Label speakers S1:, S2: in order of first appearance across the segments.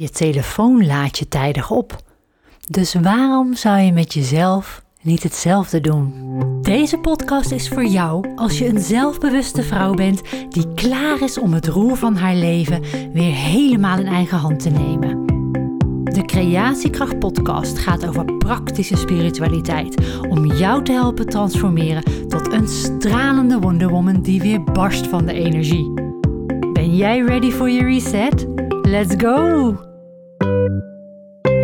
S1: Je telefoon laat je tijdig op. Dus waarom zou je met jezelf niet hetzelfde doen? Deze podcast is voor jou als je een zelfbewuste vrouw bent die klaar is om het roer van haar leven weer helemaal in eigen hand te nemen. De Creatiekracht Podcast gaat over praktische spiritualiteit om jou te helpen transformeren tot een stralende Wonder Woman die weer barst van de energie. Ben jij ready for your reset? Let's go!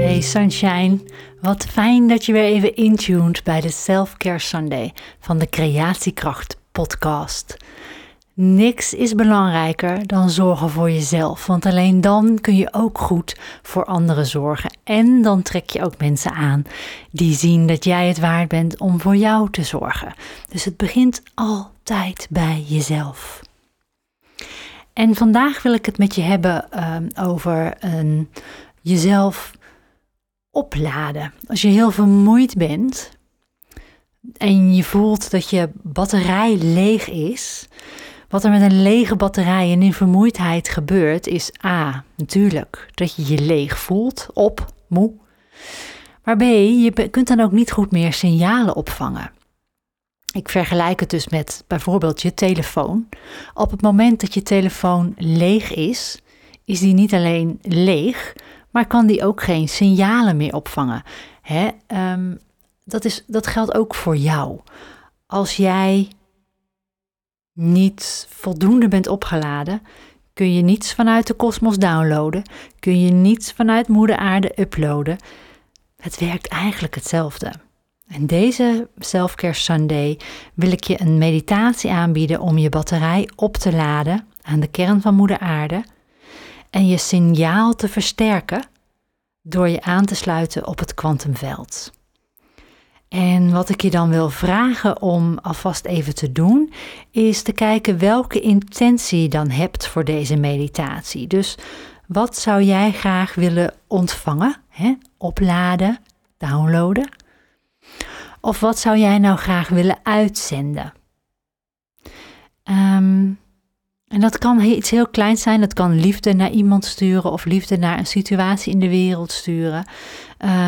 S1: Hey Sunshine, wat fijn dat je weer even intuned bij de Self-Care Sunday van de Creatiekracht podcast. Niks is belangrijker dan zorgen voor jezelf, want alleen dan kun je ook goed voor anderen zorgen. En dan trek je ook mensen aan die zien dat jij het waard bent om voor jou te zorgen. Dus het begint altijd bij jezelf. En vandaag wil ik het met je hebben um, over een, jezelf opladen. Als je heel vermoeid bent en je voelt dat je batterij leeg is, wat er met een lege batterij en in vermoeidheid gebeurt, is A, natuurlijk, dat je je leeg voelt, op, moe. Maar B, je kunt dan ook niet goed meer signalen opvangen. Ik vergelijk het dus met bijvoorbeeld je telefoon. Op het moment dat je telefoon leeg is, is die niet alleen leeg, maar kan die ook geen signalen meer opvangen. Hè? Ehm, dat, is, dat geldt ook voor jou. Als jij niet voldoende bent opgeladen, kun je niets vanuit de kosmos downloaden, kun je niets vanuit Moeder Aarde uploaden. Het werkt eigenlijk hetzelfde. En deze Selfcare Sunday wil ik je een meditatie aanbieden om je batterij op te laden aan de kern van Moeder Aarde en je signaal te versterken door je aan te sluiten op het kwantumveld. En wat ik je dan wil vragen om alvast even te doen, is te kijken welke intentie je dan hebt voor deze meditatie. Dus wat zou jij graag willen ontvangen, hè? opladen, downloaden? Of wat zou jij nou graag willen uitzenden? Um, en dat kan iets heel kleins zijn. Dat kan liefde naar iemand sturen of liefde naar een situatie in de wereld sturen.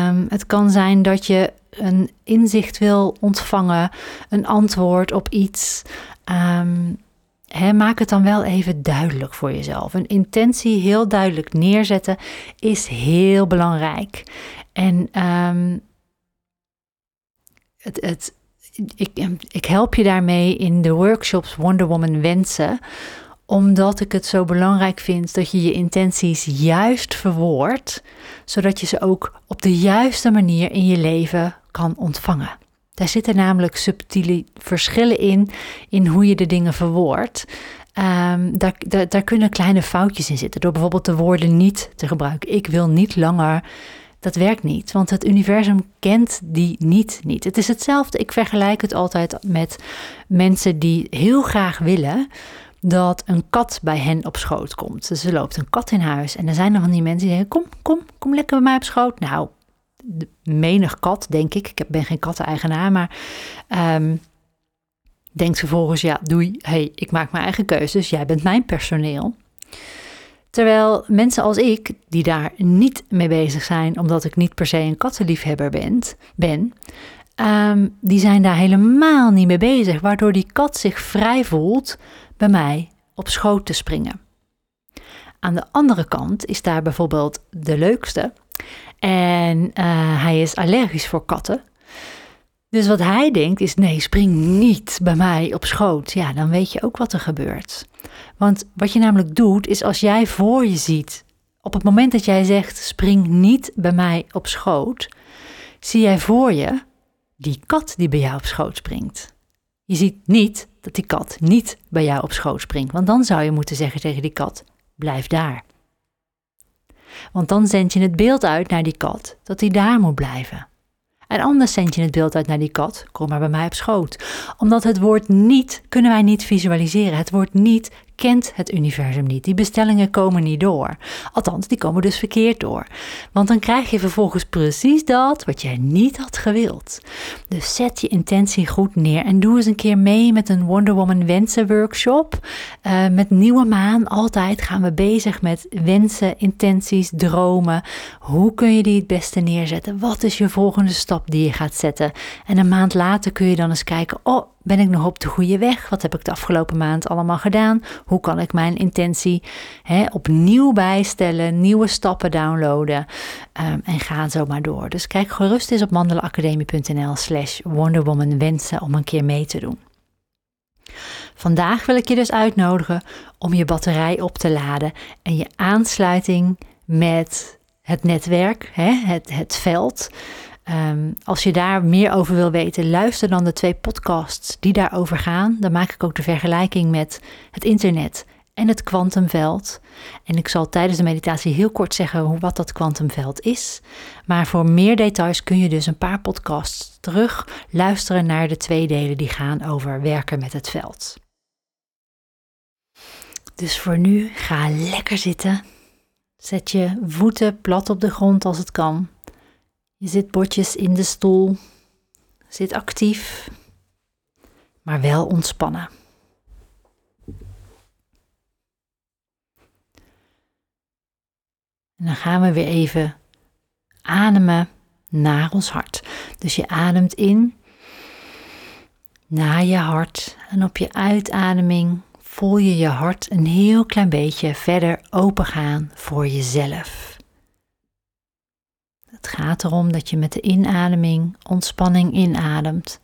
S1: Um, het kan zijn dat je een inzicht wil ontvangen, een antwoord op iets. Um, maak het dan wel even duidelijk voor jezelf. Een intentie heel duidelijk neerzetten is heel belangrijk. En um, het, het, ik, ik help je daarmee in de workshops Wonder Woman wensen omdat ik het zo belangrijk vind dat je je intenties juist verwoordt, zodat je ze ook op de juiste manier in je leven kan ontvangen. Daar zitten namelijk subtiele verschillen in, in hoe je de dingen verwoordt. Um, daar, daar, daar kunnen kleine foutjes in zitten, door bijvoorbeeld de woorden niet te gebruiken. Ik wil niet langer dat werkt niet, want het universum kent die niet niet. Het is hetzelfde, ik vergelijk het altijd met mensen die heel graag willen, dat een kat bij hen op schoot komt. Dus er loopt een kat in huis en er zijn er van die mensen die zeggen: Kom, kom, kom lekker bij mij op schoot. Nou, menig kat, denk ik. Ik ben geen katteneigenaar, maar um, denkt vervolgens: Ja, doei, hey, ik maak mijn eigen keuzes. Jij bent mijn personeel. Terwijl mensen als ik, die daar niet mee bezig zijn, omdat ik niet per se een kattenliefhebber ben, ben um, die zijn daar helemaal niet mee bezig, waardoor die kat zich vrij voelt bij mij op schoot te springen. Aan de andere kant is daar bijvoorbeeld de leukste en uh, hij is allergisch voor katten. Dus wat hij denkt is: nee, spring niet bij mij op schoot. Ja, dan weet je ook wat er gebeurt. Want wat je namelijk doet, is als jij voor je ziet, op het moment dat jij zegt: spring niet bij mij op schoot, zie jij voor je die kat die bij jou op schoot springt. Je ziet niet dat die kat niet bij jou op schoot springt, want dan zou je moeten zeggen tegen die kat: blijf daar. Want dan zend je het beeld uit naar die kat dat hij daar moet blijven. En anders zend je het beeld uit naar die kat: kom maar bij mij op schoot. Omdat het woord niet kunnen wij niet visualiseren. Het woord niet kent het universum niet. Die bestellingen komen niet door. Althans, die komen dus verkeerd door. Want dan krijg je vervolgens precies dat wat jij niet had gewild. Dus zet je intentie goed neer en doe eens een keer mee met een Wonder Woman wensen workshop. Uh, met nieuwe maan altijd gaan we bezig met wensen, intenties, dromen. Hoe kun je die het beste neerzetten? Wat is je volgende stap die je gaat zetten? En een maand later kun je dan eens kijken, oh, ben ik nog op de goede weg? Wat heb ik de afgelopen maand allemaal gedaan? Hoe kan ik mijn intentie hè, opnieuw bijstellen, nieuwe stappen downloaden um, en ga zo maar door. Dus kijk gerust eens op mandelacademie.nl slash Wonderwoman wensen om een keer mee te doen. Vandaag wil ik je dus uitnodigen om je batterij op te laden en je aansluiting met het netwerk, hè, het, het veld, Um, als je daar meer over wil weten, luister dan de twee podcasts die daarover gaan. Dan maak ik ook de vergelijking met het internet en het kwantumveld. En ik zal tijdens de meditatie heel kort zeggen hoe, wat dat kwantumveld is. Maar voor meer details kun je dus een paar podcasts terug luisteren naar de twee delen die gaan over werken met het veld. Dus voor nu ga lekker zitten. Zet je voeten plat op de grond als het kan. Je zit botjes in de stoel, zit actief, maar wel ontspannen. En dan gaan we weer even ademen naar ons hart. Dus je ademt in naar je hart en op je uitademing voel je je hart een heel klein beetje verder opengaan voor jezelf. Het gaat erom dat je met de inademing ontspanning inademt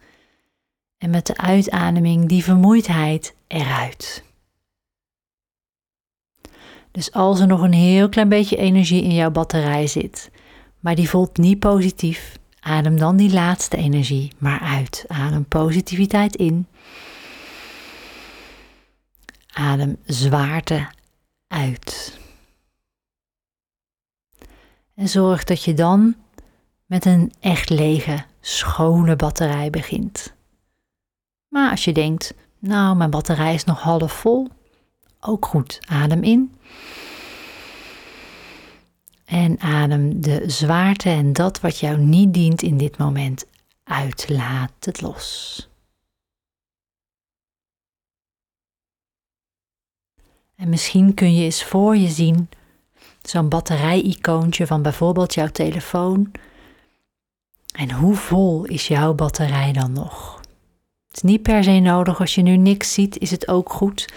S1: en met de uitademing die vermoeidheid eruit. Dus als er nog een heel klein beetje energie in jouw batterij zit, maar die voelt niet positief, adem dan die laatste energie maar uit. Adem positiviteit in. Adem zwaarte uit. En zorg dat je dan met een echt lege, schone batterij begint. Maar als je denkt, nou, mijn batterij is nog half vol, ook goed. Adem in. En adem de zwaarte en dat wat jou niet dient in dit moment uit. Laat het los. En misschien kun je eens voor je zien zo'n batterij-icoontje van bijvoorbeeld jouw telefoon. En hoe vol is jouw batterij dan nog? Het is niet per se nodig, als je nu niks ziet, is het ook goed.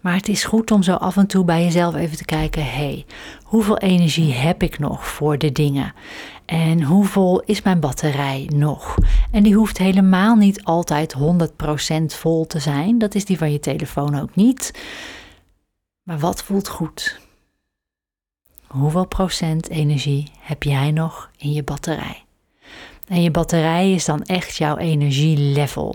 S1: Maar het is goed om zo af en toe bij jezelf even te kijken: hé, hey, hoeveel energie heb ik nog voor de dingen? En hoe vol is mijn batterij nog? En die hoeft helemaal niet altijd 100% vol te zijn. Dat is die van je telefoon ook niet. Maar wat voelt goed? Hoeveel procent energie heb jij nog in je batterij? En je batterij is dan echt jouw energielevel.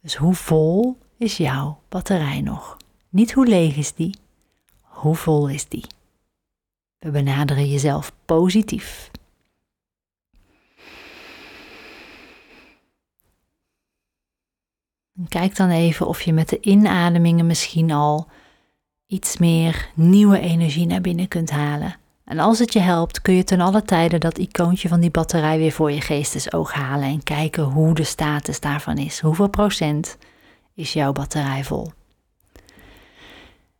S1: Dus hoe vol is jouw batterij nog? Niet hoe leeg is die, hoe vol is die? We benaderen jezelf positief. kijk dan even of je met de inademingen misschien al iets meer nieuwe energie naar binnen kunt halen. En als het je helpt, kun je ten alle tijde dat icoontje van die batterij weer voor je geestesoog halen en kijken hoe de status daarvan is. Hoeveel procent is jouw batterij vol?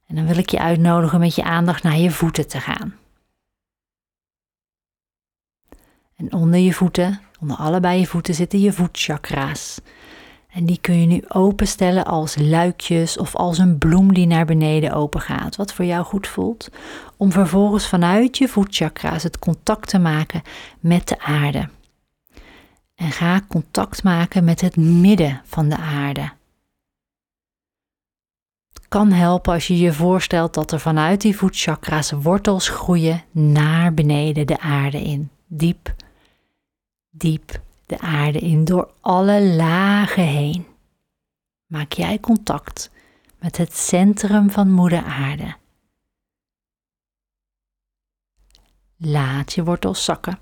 S1: En dan wil ik je uitnodigen met je aandacht naar je voeten te gaan. En onder je voeten, onder allebei je voeten zitten je voetchakra's. En die kun je nu openstellen als luikjes of als een bloem die naar beneden open gaat, wat voor jou goed voelt. Om vervolgens vanuit je voetchakra's het contact te maken met de aarde. En ga contact maken met het midden van de aarde. Het kan helpen als je je voorstelt dat er vanuit die voetchakra's wortels groeien naar beneden de aarde in. Diep, diep de aarde in door alle lagen heen. Maak jij contact met het centrum van Moeder Aarde. Laat je wortels zakken.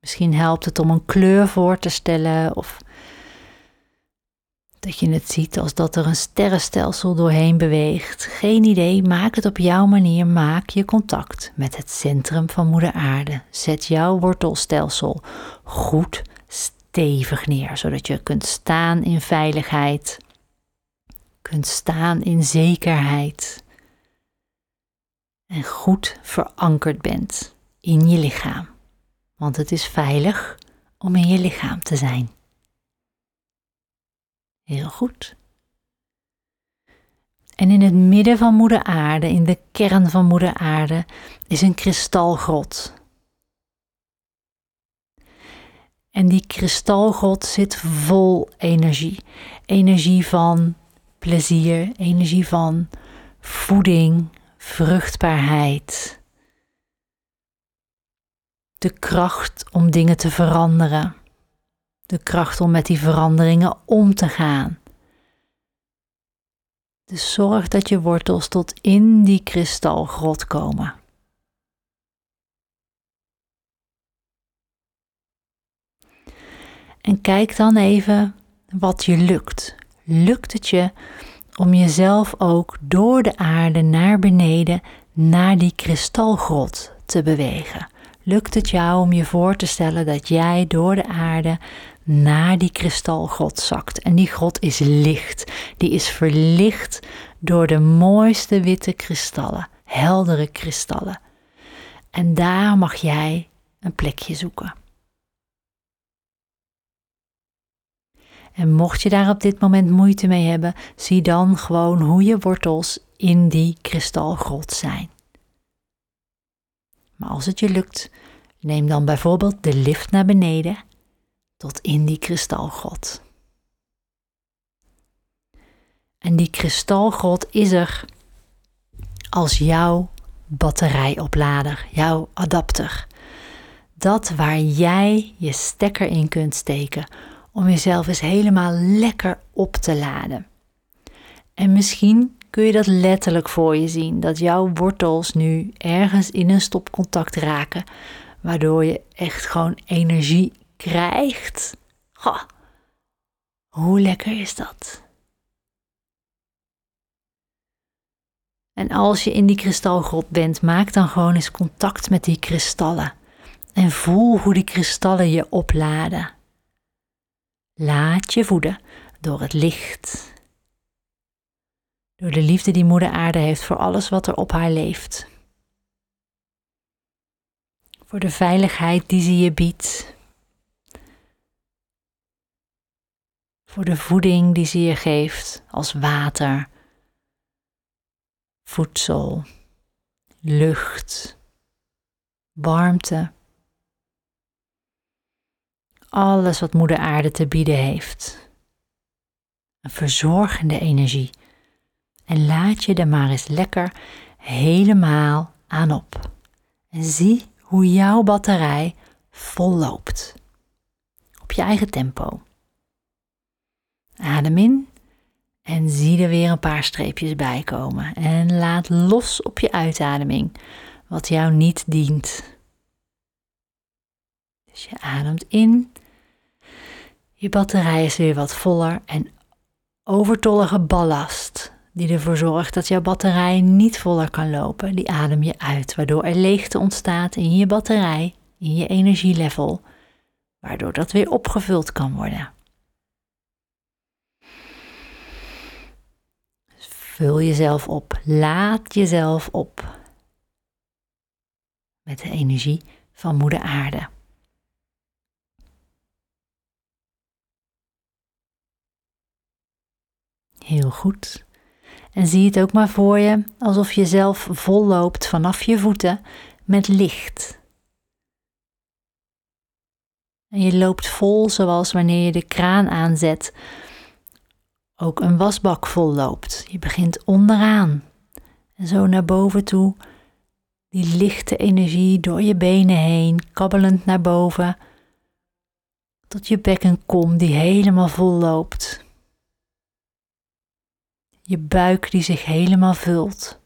S1: Misschien helpt het om een kleur voor te stellen of Dat je het ziet als dat er een sterrenstelsel doorheen beweegt. Geen idee, maak het op jouw manier. Maak je contact met het centrum van Moeder Aarde. Zet jouw wortelstelsel goed stevig neer, zodat je kunt staan in veiligheid, kunt staan in zekerheid en goed verankerd bent in je lichaam. Want het is veilig om in je lichaam te zijn. Heel goed. En in het midden van Moeder Aarde, in de kern van Moeder Aarde, is een kristalgrot. En die kristalgrot zit vol energie. Energie van plezier, energie van voeding, vruchtbaarheid. De kracht om dingen te veranderen. De kracht om met die veranderingen om te gaan. Dus zorg dat je wortels tot in die kristalgrot komen. En kijk dan even wat je lukt. Lukt het je om jezelf ook door de aarde naar beneden naar die kristalgrot te bewegen? Lukt het jou om je voor te stellen dat jij door de aarde naar die kristalgrot zakt? En die grot is licht. Die is verlicht door de mooiste witte kristallen, heldere kristallen. En daar mag jij een plekje zoeken. En mocht je daar op dit moment moeite mee hebben, zie dan gewoon hoe je wortels in die kristalgrot zijn. Maar als het je lukt, neem dan bijvoorbeeld de lift naar beneden tot in die kristalgrot. En die kristalgrot is er als jouw batterijoplader, jouw adapter. Dat waar jij je stekker in kunt steken om jezelf eens helemaal lekker op te laden. En misschien kun je dat letterlijk voor je zien, dat jouw wortels nu ergens in een stopcontact raken, waardoor je echt gewoon energie krijgt. Goh, hoe lekker is dat? En als je in die kristalgrot bent, maak dan gewoon eens contact met die kristallen. En voel hoe die kristallen je opladen. Laat je voeden door het licht. Door de liefde die Moeder Aarde heeft voor alles wat er op haar leeft. Voor de veiligheid die ze je biedt. Voor de voeding die ze je geeft als water, voedsel, lucht, warmte alles wat Moeder Aarde te bieden heeft. Een verzorgende energie. En laat je er maar eens lekker helemaal aan op. En zie hoe jouw batterij vol loopt. Op je eigen tempo. Adem in en zie er weer een paar streepjes bij komen. En laat los op je uitademing wat jou niet dient. Dus je ademt in je batterij is weer wat voller en overtollige ballast die ervoor zorgt dat jouw batterij niet voller kan lopen, die adem je uit, waardoor er leegte ontstaat in je batterij, in je energielevel, waardoor dat weer opgevuld kan worden. Vul jezelf op, laat jezelf op met de energie van Moeder Aarde. Heel goed. En zie het ook maar voor je alsof je zelf vol loopt vanaf je voeten met licht. En je loopt vol zoals wanneer je de kraan aanzet, ook een wasbak vol loopt. Je begint onderaan en zo naar boven toe, die lichte energie door je benen heen, kabbelend naar boven, tot je bekken komt die helemaal vol loopt. Je buik die zich helemaal vult.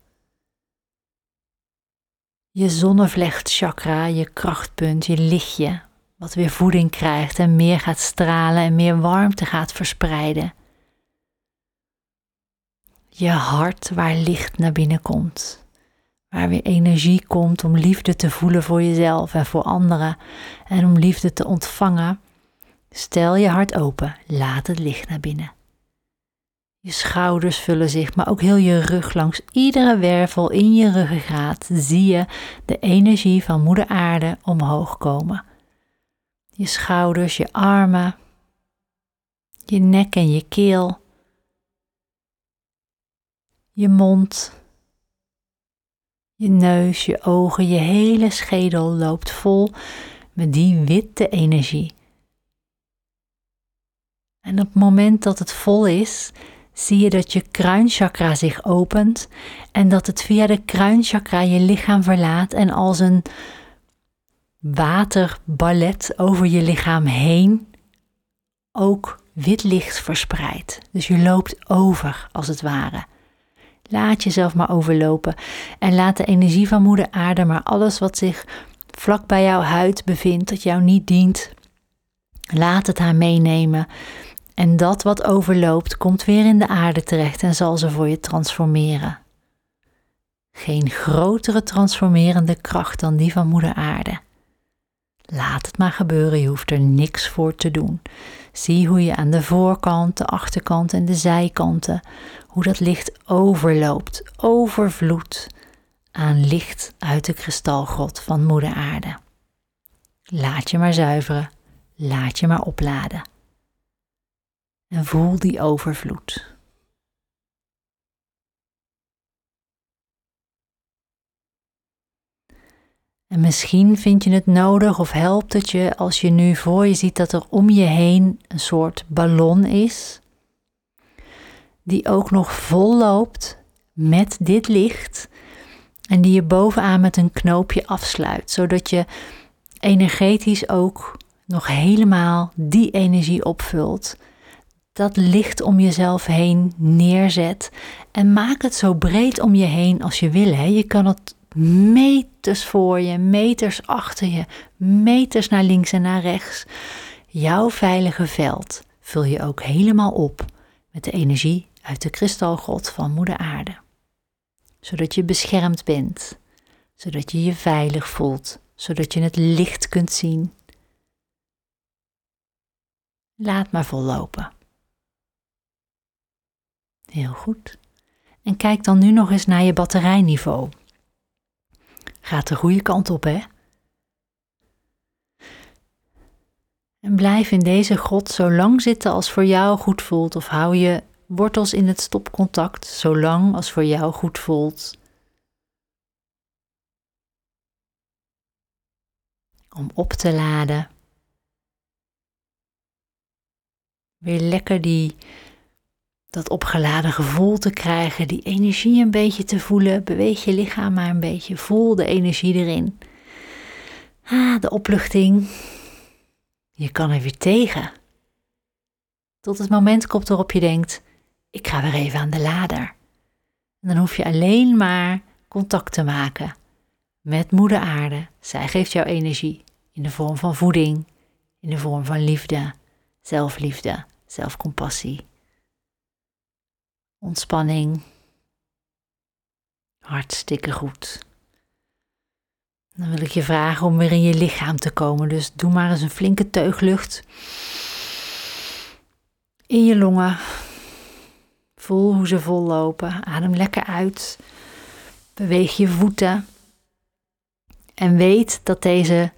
S1: Je zonnevlechtchakra, je krachtpunt, je lichtje, wat weer voeding krijgt en meer gaat stralen en meer warmte gaat verspreiden. je hart waar licht naar binnen komt. Waar weer energie komt om liefde te voelen voor jezelf en voor anderen en om liefde te ontvangen. Stel je hart open, laat het licht naar binnen. Je schouders vullen zich, maar ook heel je rug langs iedere wervel in je ruggengraat zie je de energie van Moeder Aarde omhoog komen. Je schouders, je armen, je nek en je keel, je mond, je neus, je ogen, je hele schedel loopt vol met die witte energie. En op het moment dat het vol is, zie je dat je kruinchakra zich opent en dat het via de kruinchakra je lichaam verlaat en als een waterballet over je lichaam heen ook wit licht verspreidt. Dus je loopt over als het ware. Laat jezelf maar overlopen en laat de energie van Moeder Aarde, maar alles wat zich vlak bij jouw huid bevindt, dat jou niet dient, laat het haar meenemen. En dat wat overloopt, komt weer in de aarde terecht en zal ze voor je transformeren. Geen grotere transformerende kracht dan die van Moeder Aarde. Laat het maar gebeuren, je hoeft er niks voor te doen. Zie hoe je aan de voorkant, de achterkant en de zijkanten, hoe dat licht overloopt, overvloedt aan licht uit de kristalgrot van Moeder Aarde. Laat je maar zuiveren, laat je maar opladen. En voel die overvloed. En misschien vind je het nodig of helpt het je als je nu voor je ziet dat er om je heen een soort ballon is, die ook nog vol loopt met dit licht en die je bovenaan met een knoopje afsluit, zodat je energetisch ook nog helemaal die energie opvult. Dat licht om jezelf heen neerzet en maak het zo breed om je heen als je wil. Hè. Je kan het meters voor je, meters achter je, meters naar links en naar rechts. Jouw veilige veld vul je ook helemaal op met de energie uit de kristalgrot van Moeder Aarde. Zodat je beschermd bent, zodat je je veilig voelt, zodat je het licht kunt zien. Laat maar vollopen. Heel goed. En kijk dan nu nog eens naar je batterijniveau. Gaat de goede kant op, hè? En blijf in deze grot zo lang zitten als voor jou goed voelt, of hou je wortels in het stopcontact zo lang als voor jou goed voelt. Om op te laden. Weer lekker die dat opgeladen gevoel te krijgen, die energie een beetje te voelen. Beweeg je lichaam maar een beetje, voel de energie erin. Ah, de opluchting. Je kan er weer tegen. Tot het moment komt waarop je denkt: ik ga weer even aan de lader. En dan hoef je alleen maar contact te maken met Moeder Aarde. Zij geeft jou energie in de vorm van voeding, in de vorm van liefde, zelfliefde, zelfcompassie ontspanning. Hartstikke goed. Dan wil ik je vragen om weer in je lichaam te komen. Dus doe maar eens een flinke teug lucht. In je longen. Voel hoe ze vol lopen. Adem lekker uit. Beweeg je voeten. En weet dat deze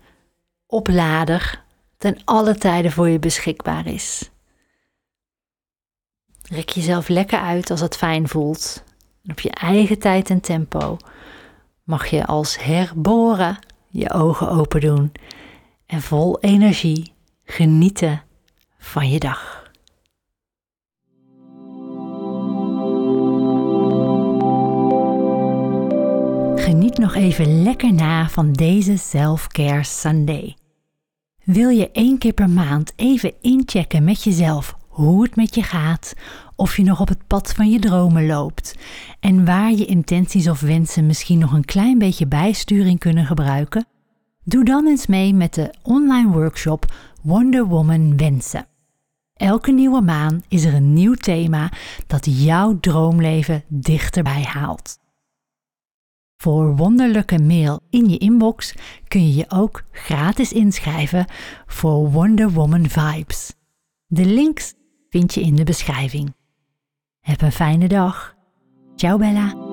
S1: oplader ten alle tijden voor je beschikbaar is. Rek jezelf lekker uit als het fijn voelt. Op je eigen tijd en tempo mag je als herboren je ogen open doen en vol energie genieten van je dag. Geniet nog even lekker na van deze Self-Care Sunday. Wil je één keer per maand even inchecken met jezelf hoe het met je gaat, of je nog op het pad van je dromen loopt en waar je intenties of wensen misschien nog een klein beetje bijsturing kunnen gebruiken? Doe dan eens mee met de online workshop Wonder Woman Wensen. Elke nieuwe maan is er een nieuw thema dat jouw droomleven dichterbij haalt. Voor wonderlijke mail in je inbox kun je je ook gratis inschrijven voor Wonder Woman Vibes. De links vind je in de beschrijving. Heb een fijne dag. Ciao Bella.